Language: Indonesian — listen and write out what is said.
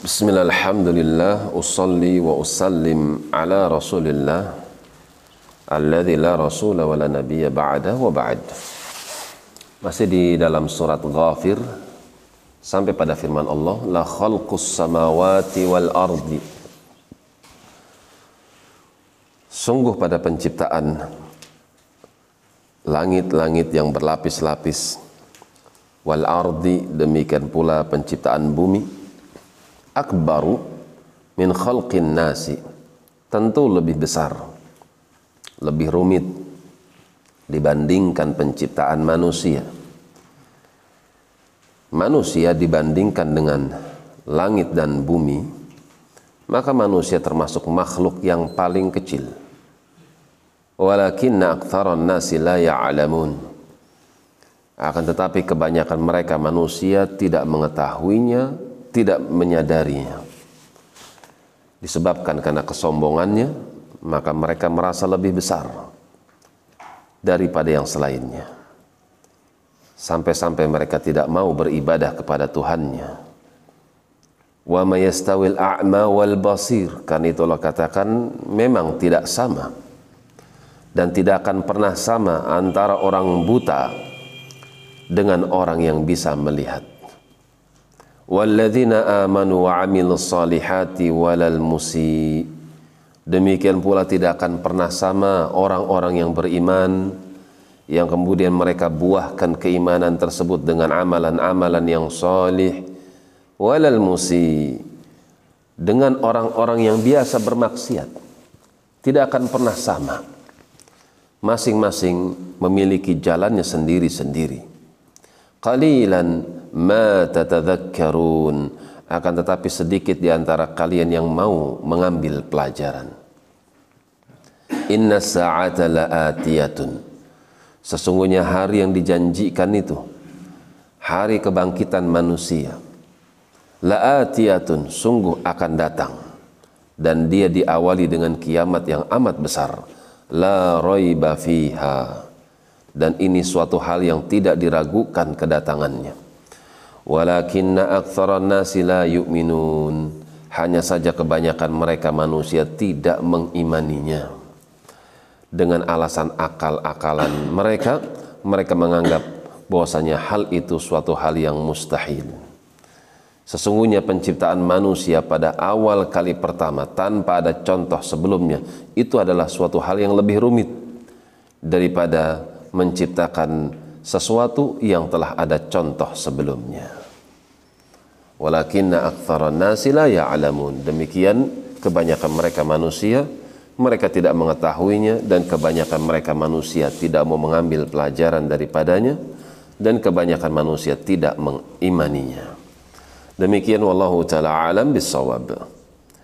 Bismillah, alhamdulillah, usalli wa usallim ala rasulillah alladhi la rasula wa nabiyya ba'da wa ba'd. Masih di dalam surat Ghafir sampai pada firman Allah la khalqus samawati wal ardi. Sungguh pada penciptaan langit-langit yang berlapis-lapis wal ardi demikian pula penciptaan bumi akbaru min khalqin nasi. Tentu lebih besar lebih rumit dibandingkan penciptaan manusia. Manusia dibandingkan dengan langit dan bumi maka manusia termasuk makhluk yang paling kecil. Walakinna aktsaran nasi la ya'lamun. Akan tetapi kebanyakan mereka manusia tidak mengetahuinya tidak menyadarinya. Disebabkan karena kesombongannya, maka mereka merasa lebih besar daripada yang selainnya. Sampai-sampai mereka tidak mau beribadah kepada Tuhannya. Wa mayastawil a'ma wal basir. Kan itu Allah katakan memang tidak sama. Dan tidak akan pernah sama antara orang buta dengan orang yang bisa melihat. Walladzina amanu wa amilus salihati walal musi. Demikian pula tidak akan pernah sama orang-orang yang beriman yang kemudian mereka buahkan keimanan tersebut dengan amalan-amalan yang salih walal musi. Dengan orang-orang yang biasa bermaksiat tidak akan pernah sama. Masing-masing memiliki jalannya sendiri-sendiri. Qalilan ma tatadzakkarun akan tetapi sedikit di antara kalian yang mau mengambil pelajaran. Inna sa'ata la'atiyatun. Sesungguhnya hari yang dijanjikan itu hari kebangkitan manusia la'atiyatun sungguh akan datang. Dan dia diawali dengan kiamat yang amat besar. La raiba fiha. Dan ini suatu hal yang tidak diragukan kedatangannya walakinna aktsaran nasi la yu'minun. Hanya saja kebanyakan mereka manusia tidak mengimaninya. Dengan alasan akal-akalan mereka mereka menganggap bahwasanya hal itu suatu hal yang mustahil. Sesungguhnya penciptaan manusia pada awal kali pertama tanpa ada contoh sebelumnya itu adalah suatu hal yang lebih rumit daripada menciptakan sesuatu yang telah ada contoh sebelumnya. Walakinna aktsaran nasi la ya'lamun. Demikian kebanyakan mereka manusia mereka tidak mengetahuinya dan kebanyakan mereka manusia tidak mau mengambil pelajaran daripadanya dan kebanyakan manusia tidak mengimaninya. Demikian wallahu taala alam bisawab.